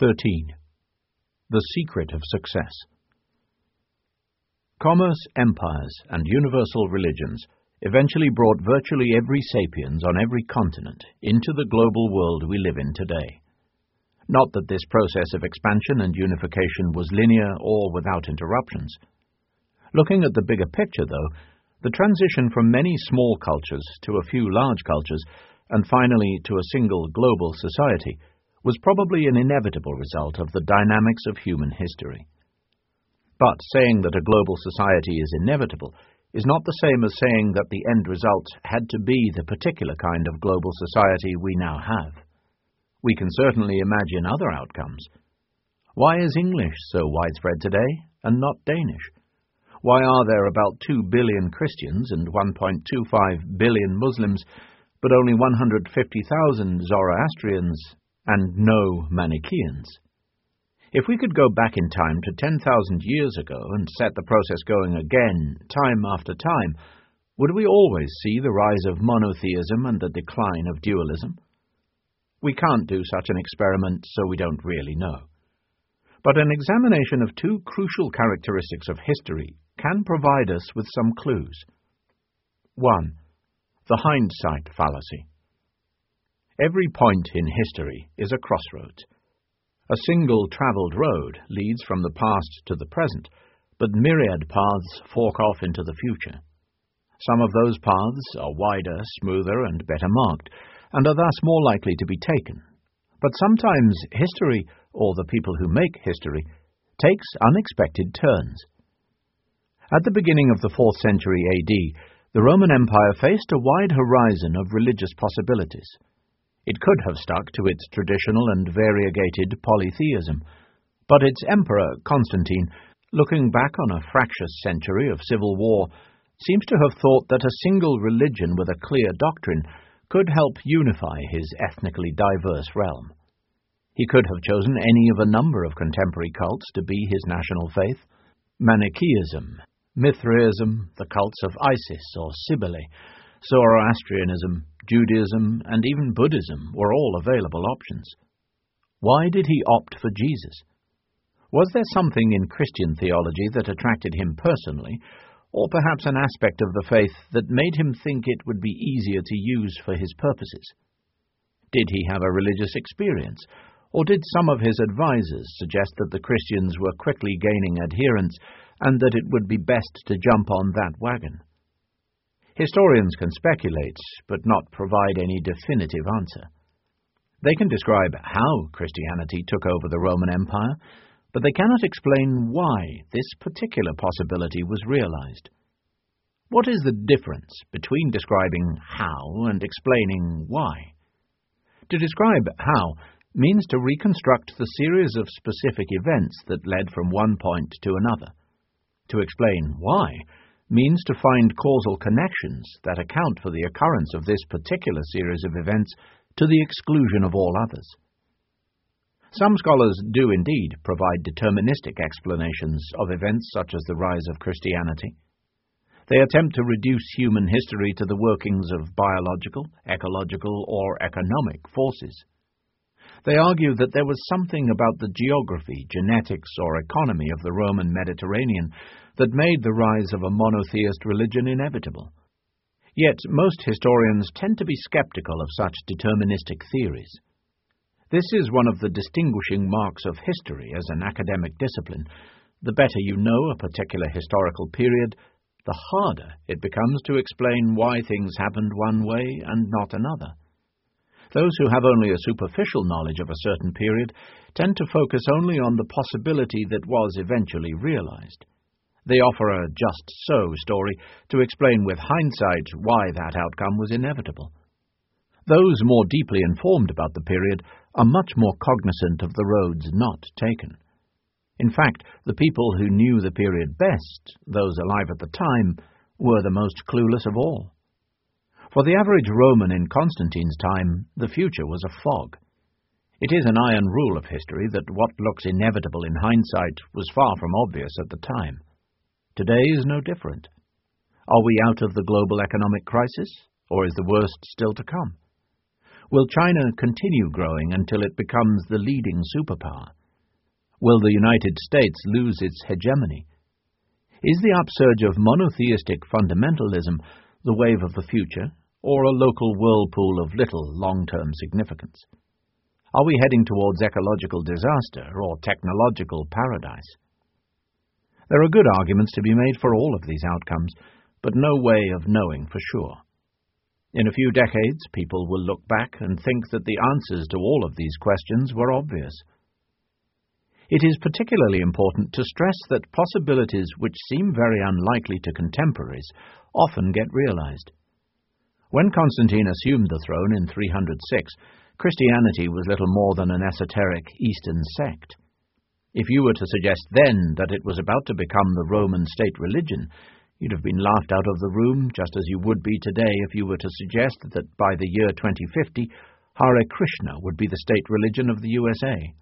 13. The Secret of Success Commerce, empires, and universal religions eventually brought virtually every sapiens on every continent into the global world we live in today. Not that this process of expansion and unification was linear or without interruptions. Looking at the bigger picture, though, the transition from many small cultures to a few large cultures, and finally to a single global society, was probably an inevitable result of the dynamics of human history. But saying that a global society is inevitable is not the same as saying that the end result had to be the particular kind of global society we now have. We can certainly imagine other outcomes. Why is English so widespread today and not Danish? Why are there about 2 billion Christians and 1.25 billion Muslims, but only 150,000 Zoroastrians and no Manichaeans. If we could go back in time to 10,000 years ago and set the process going again, time after time, would we always see the rise of monotheism and the decline of dualism? We can't do such an experiment, so we don't really know. But an examination of two crucial characteristics of history can provide us with some clues. 1. The hindsight fallacy. Every point in history is a crossroads. A single travelled road leads from the past to the present, but myriad paths fork off into the future. Some of those paths are wider, smoother, and better marked, and are thus more likely to be taken. But sometimes history, or the people who make history, takes unexpected turns. At the beginning of the 4th century AD, the Roman Empire faced a wide horizon of religious possibilities. It could have stuck to its traditional and variegated polytheism, but its emperor, Constantine, looking back on a fractious century of civil war, seems to have thought that a single religion with a clear doctrine could help unify his ethnically diverse realm. He could have chosen any of a number of contemporary cults to be his national faith Manichaeism, Mithraism, the cults of Isis or Cybele, Zoroastrianism, Judaism, and even Buddhism were all available options. Why did he opt for Jesus? Was there something in Christian theology that attracted him personally, or perhaps an aspect of the faith that made him think it would be easier to use for his purposes? Did he have a religious experience, or did some of his advisers suggest that the Christians were quickly gaining adherents and that it would be best to jump on that wagon? Historians can speculate, but not provide any definitive answer. They can describe how Christianity took over the Roman Empire, but they cannot explain why this particular possibility was realized. What is the difference between describing how and explaining why? To describe how means to reconstruct the series of specific events that led from one point to another. To explain why means to find causal connections that account for the occurrence of this particular series of events to the exclusion of all others. Some scholars do indeed provide deterministic explanations of events such as the rise of Christianity. They attempt to reduce human history to the workings of biological, ecological, or economic forces. They argue that there was something about the geography, genetics, or economy of the Roman Mediterranean that made the rise of a monotheist religion inevitable. Yet most historians tend to be skeptical of such deterministic theories. This is one of the distinguishing marks of history as an academic discipline. The better you know a particular historical period, the harder it becomes to explain why things happened one way and not another. Those who have only a superficial knowledge of a certain period tend to focus only on the possibility that was eventually realized. They offer a just so story to explain with hindsight why that outcome was inevitable. Those more deeply informed about the period are much more cognizant of the roads not taken. In fact, the people who knew the period best, those alive at the time, were the most clueless of all. For the average Roman in Constantine's time, the future was a fog. It is an iron rule of history that what looks inevitable in hindsight was far from obvious at the time. Today is no different. Are we out of the global economic crisis, or is the worst still to come? Will China continue growing until it becomes the leading superpower? Will the United States lose its hegemony? Is the upsurge of monotheistic fundamentalism the wave of the future, or a local whirlpool of little long-term significance? Are we heading towards ecological disaster or technological paradise? There are good arguments to be made for all of these outcomes, but no way of knowing for sure. In a few decades, people will look back and think that the answers to all of these questions were obvious. It is particularly important to stress that possibilities which seem very unlikely to contemporaries often get realized. When Constantine assumed the throne in 306, Christianity was little more than an esoteric Eastern sect. If you were to suggest then that it was about to become the Roman state religion, you'd have been laughed out of the room just as you would be today if you were to suggest that by the year 2050, Hare Krishna would be the state religion of the USA.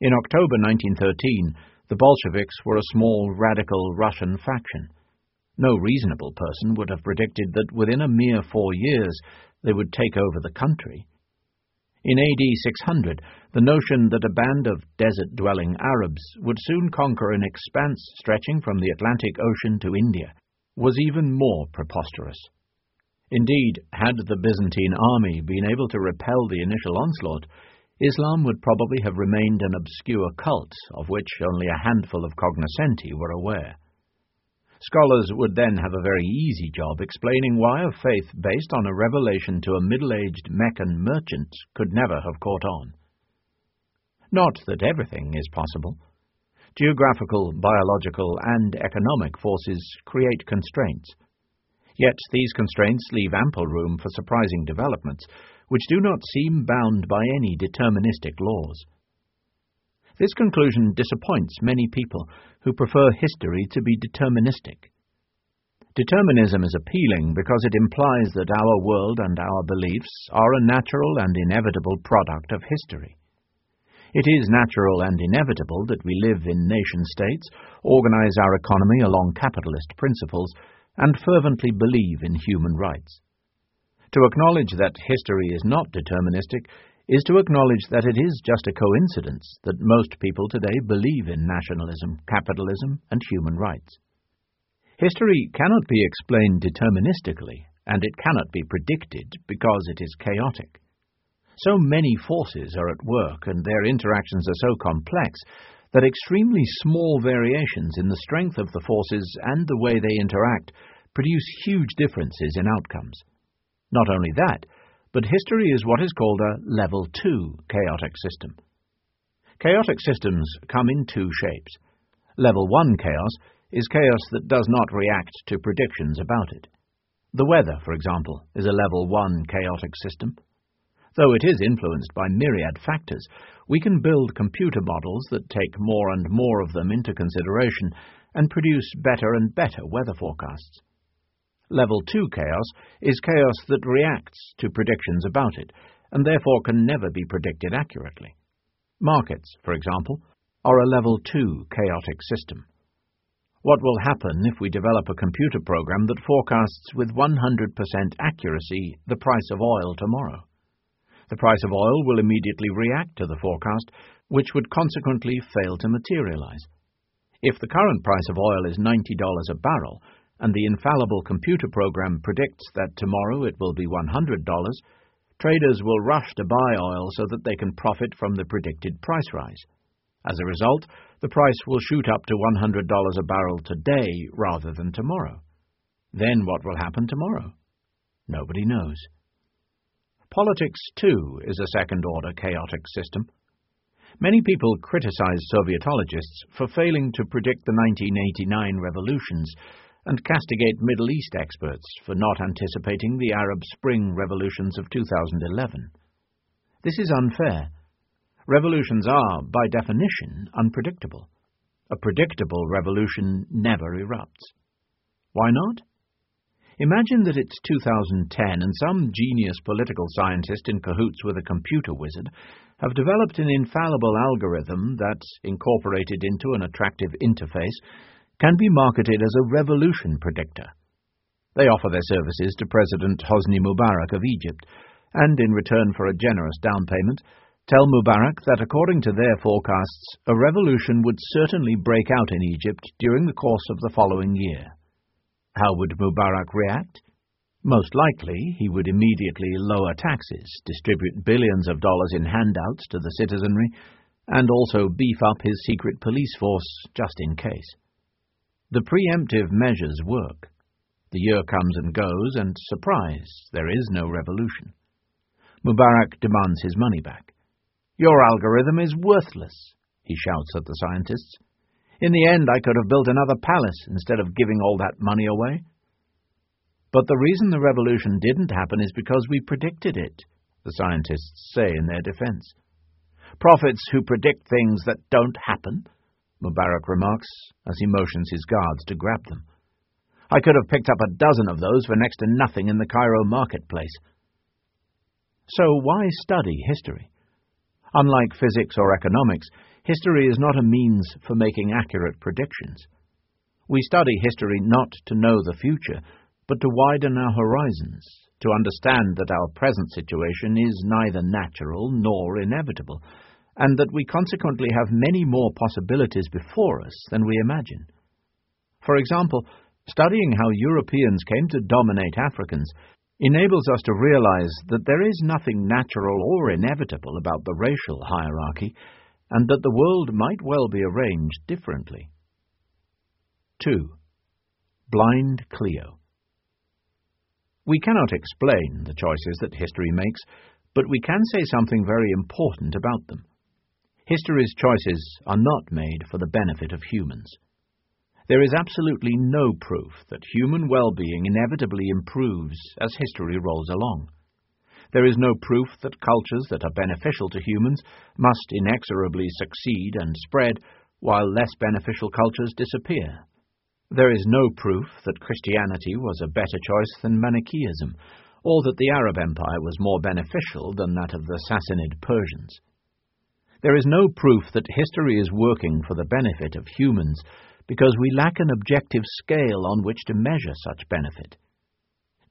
In October 1913, the Bolsheviks were a small, radical Russian faction. No reasonable person would have predicted that within a mere four years they would take over the country. In AD 600, the notion that a band of desert-dwelling Arabs would soon conquer an expanse stretching from the Atlantic Ocean to India was even more preposterous. Indeed, had the Byzantine army been able to repel the initial onslaught, Islam would probably have remained an obscure cult of which only a handful of cognoscenti were aware. Scholars would then have a very easy job explaining why a faith based on a revelation to a middle-aged Meccan merchant could never have caught on. Not that everything is possible. Geographical, biological, and economic forces create constraints. Yet these constraints leave ample room for surprising developments, which do not seem bound by any deterministic laws. This conclusion disappoints many people who prefer history to be deterministic. Determinism is appealing because it implies that our world and our beliefs are a natural and inevitable product of history. It is natural and inevitable that we live in nation states, organize our economy along capitalist principles, and fervently believe in human rights. To acknowledge that history is not deterministic is to acknowledge that it is just a coincidence that most people today believe in nationalism, capitalism, and human rights. History cannot be explained deterministically, and it cannot be predicted because it is chaotic. So many forces are at work, and their interactions are so complex that extremely small variations in the strength of the forces and the way they interact produce huge differences in outcomes. Not only that, but history is what is called a level 2 chaotic system. Chaotic systems come in two shapes. Level 1 chaos is chaos that does not react to predictions about it. The weather, for example, is a level 1 chaotic system. Though it is influenced by myriad factors, we can build computer models that take more and more of them into consideration and produce better and better weather forecasts. Level 2 chaos is chaos that reacts to predictions about it, and therefore can never be predicted accurately. Markets, for example, are a Level 2 chaotic system. What will happen if we develop a computer program that forecasts with 100% accuracy the price of oil tomorrow? The price of oil will immediately react to the forecast, which would consequently fail to materialize. If the current price of oil is $90 a barrel, and the infallible computer program predicts that tomorrow it will be $100, traders will rush to buy oil so that they can profit from the predicted price rise. As a result, the price will shoot up to $100 a barrel today rather than tomorrow. Then what will happen tomorrow? Nobody knows. Politics, too, is a second-order chaotic system. Many people criticize Sovietologists for failing to predict the 1989 revolutions and castigate Middle East experts for not anticipating the Arab Spring revolutions of 2011. This is unfair. Revolutions are, by definition, unpredictable. A predictable revolution never erupts. Why not? Imagine that it's 2010 and some genius political scientist in cahoots with a computer wizard have developed an infallible algorithm that, incorporated into an attractive interface, can be marketed as a revolution predictor. They offer their services to President Hosni Mubarak of Egypt, and in return for a generous down payment, tell Mubarak that according to their forecasts, a revolution would certainly break out in Egypt during the course of the following year. How would Mubarak react? Most likely, he would immediately lower taxes, distribute billions of dollars in handouts to the citizenry, and also beef up his secret police force just in case. The preemptive measures work. The year comes and goes, and surprise, there is no revolution. Mubarak demands his money back. Your algorithm is worthless, he shouts at the scientists. In the end, I could have built another palace instead of giving all that money away. But the reason the revolution didn't happen is because we predicted it, the scientists say in their defense. Prophets who predict things that don't happen, Mubarak remarks as he motions his guards to grab them. I could have picked up a dozen of those for next to nothing in the Cairo marketplace. So why study history? Unlike physics or economics, history is not a means for making accurate predictions. We study history not to know the future, but to widen our horizons, to understand that our present situation is neither natural nor inevitable, and that we consequently have many more possibilities before us than we imagine. For example, studying how Europeans came to dominate Africans enables us to realize that there is nothing natural or inevitable about the racial hierarchy, and that the world might well be arranged differently. 2. Blind Clio we cannot explain the choices that history makes, but we can say something very important about them. History's choices are not made for the benefit of humans. There is absolutely no proof that human well-being inevitably improves as history rolls along. There is no proof that cultures that are beneficial to humans must inexorably succeed and spread, while less beneficial cultures disappear. There is no proof that Christianity was a better choice than Manichaeism, or that the Arab Empire was more beneficial than that of the Sassanid Persians. There is no proof that history is working for the benefit of humans, because we lack an objective scale on which to measure such benefit.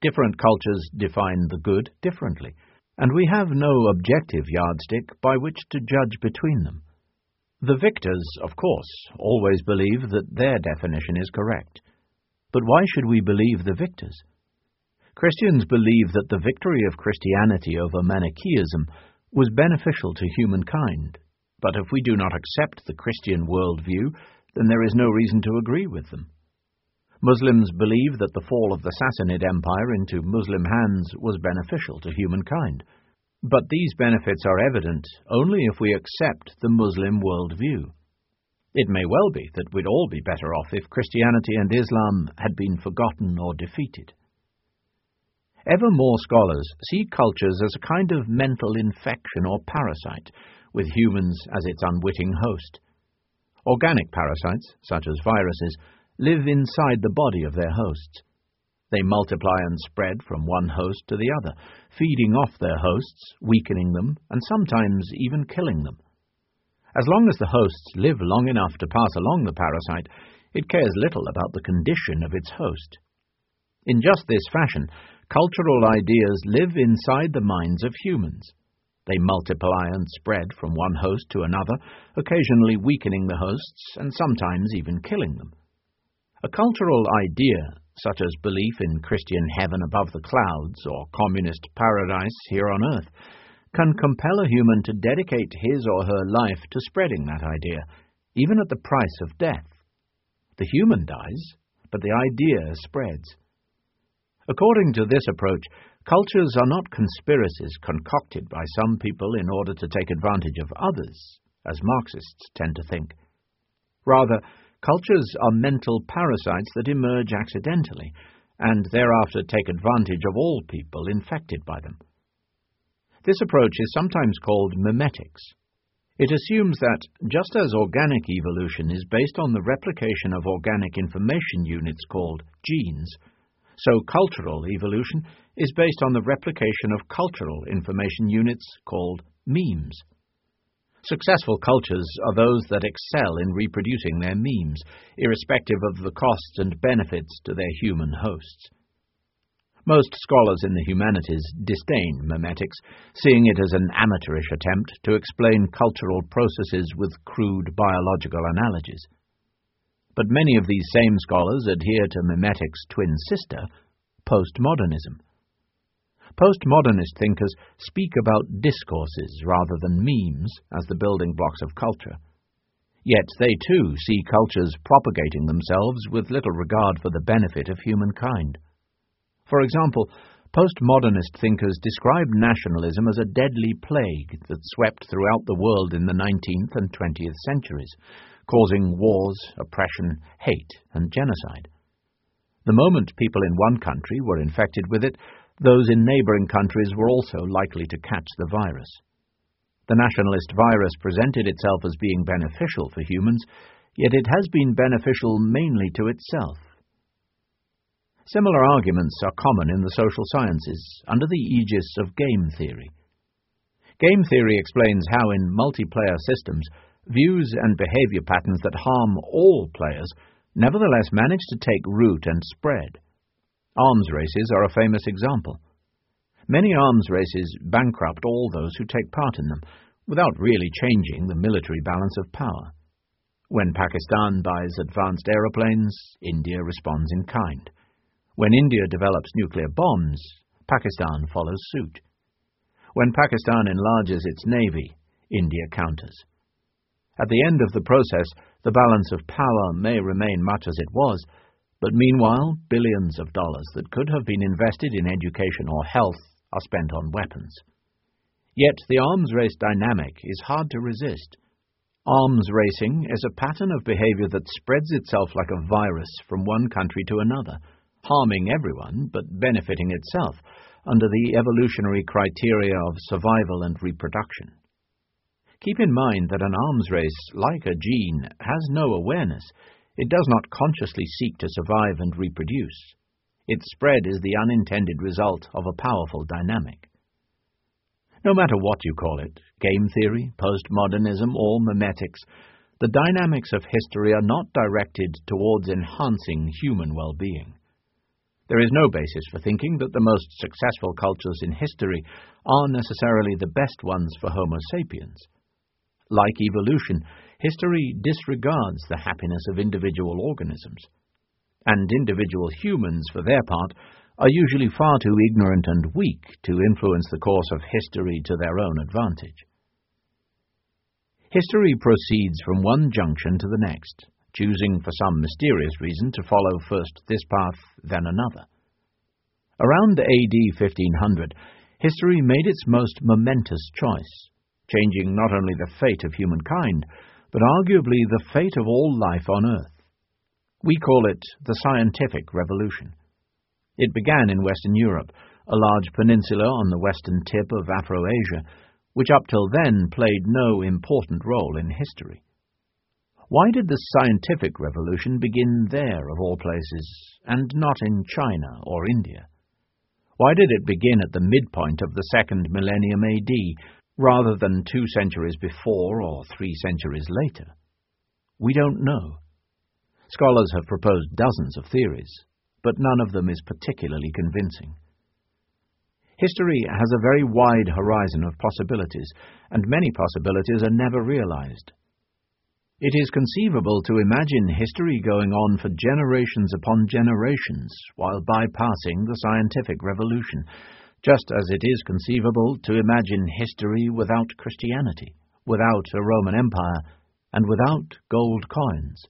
Different cultures define the good differently, and we have no objective yardstick by which to judge between them. The victors, of course, always believe that their definition is correct. But why should we believe the victors? Christians believe that the victory of Christianity over Manichaeism was beneficial to humankind, but if we do not accept the Christian worldview, then there is no reason to agree with them. Muslims believe that the fall of the Sassanid Empire into Muslim hands was beneficial to humankind. But these benefits are evident only if we accept the Muslim worldview. It may well be that we'd all be better off if Christianity and Islam had been forgotten or defeated. Ever more scholars see cultures as a kind of mental infection or parasite, with humans as its unwitting host. Organic parasites, such as viruses, live inside the body of their hosts. They multiply and spread from one host to the other, feeding off their hosts, weakening them, and sometimes even killing them. As long as the hosts live long enough to pass along the parasite, it cares little about the condition of its host. In just this fashion, cultural ideas live inside the minds of humans. They multiply and spread from one host to another, occasionally weakening the hosts and sometimes even killing them. A cultural idea such as belief in Christian heaven above the clouds or communist paradise here on earth, can compel a human to dedicate his or her life to spreading that idea, even at the price of death. The human dies, but the idea spreads. According to this approach, cultures are not conspiracies concocted by some people in order to take advantage of others, as Marxists tend to think. Rather, Cultures are mental parasites that emerge accidentally, and thereafter take advantage of all people infected by them. This approach is sometimes called memetics. It assumes that, just as organic evolution is based on the replication of organic information units called genes, so cultural evolution is based on the replication of cultural information units called memes. Successful cultures are those that excel in reproducing their memes, irrespective of the costs and benefits to their human hosts. Most scholars in the humanities disdain memetics, seeing it as an amateurish attempt to explain cultural processes with crude biological analogies. But many of these same scholars adhere to memetics' twin sister, postmodernism. Postmodernist thinkers speak about discourses rather than memes as the building blocks of culture. Yet they too see cultures propagating themselves with little regard for the benefit of humankind. For example, postmodernist thinkers describe nationalism as a deadly plague that swept throughout the world in the 19th and 20th centuries, causing wars, oppression, hate, and genocide. The moment people in one country were infected with it, those in neighbouring countries were also likely to catch the virus. The nationalist virus presented itself as being beneficial for humans, yet it has been beneficial mainly to itself. Similar arguments are common in the social sciences under the aegis of game theory. Game theory explains how in multiplayer systems, views and behavior patterns that harm all players nevertheless manage to take root and spread. Arms races are a famous example. Many arms races bankrupt all those who take part in them, without really changing the military balance of power. When Pakistan buys advanced aeroplanes, India responds in kind. When India develops nuclear bombs, Pakistan follows suit. When Pakistan enlarges its navy, India counters. At the end of the process, the balance of power may remain much as it was, but meanwhile, billions of dollars that could have been invested in education or health are spent on weapons. Yet the arms race dynamic is hard to resist. Arms racing is a pattern of behavior that spreads itself like a virus from one country to another, harming everyone but benefiting itself under the evolutionary criteria of survival and reproduction. Keep in mind that an arms race, like a gene, has no awareness. It does not consciously seek to survive and reproduce. Its spread is the unintended result of a powerful dynamic. No matter what you call it, game theory, postmodernism, or memetics, the dynamics of history are not directed towards enhancing human well-being. There is no basis for thinking that the most successful cultures in history are necessarily the best ones for Homo sapiens. Like evolution, history disregards the happiness of individual organisms and individual humans, for their part, are usually far too ignorant and weak to influence the course of history to their own advantage. History proceeds from one junction to the next, choosing for some mysterious reason to follow first this path, then another. Around AD 1500, history made its most momentous choice, changing not only the fate of humankind, but arguably the fate of all life on earth. We call it the Scientific Revolution. It began in Western Europe, a large peninsula on the western tip of Afro-Asia, which up till then played no important role in history. Why did the scientific revolution begin there, of all places, and not in China or India? Why did it begin at the midpoint of the second millennium AD, rather than two centuries before or three centuries later? We don't know. Scholars have proposed dozens of theories, but none of them is particularly convincing. History has a very wide horizon of possibilities, and many possibilities are never realized. It is conceivable to imagine history going on for generations upon generations while bypassing the scientific revolution, just as it is conceivable to imagine history without Christianity, without a Roman Empire, and without gold coins.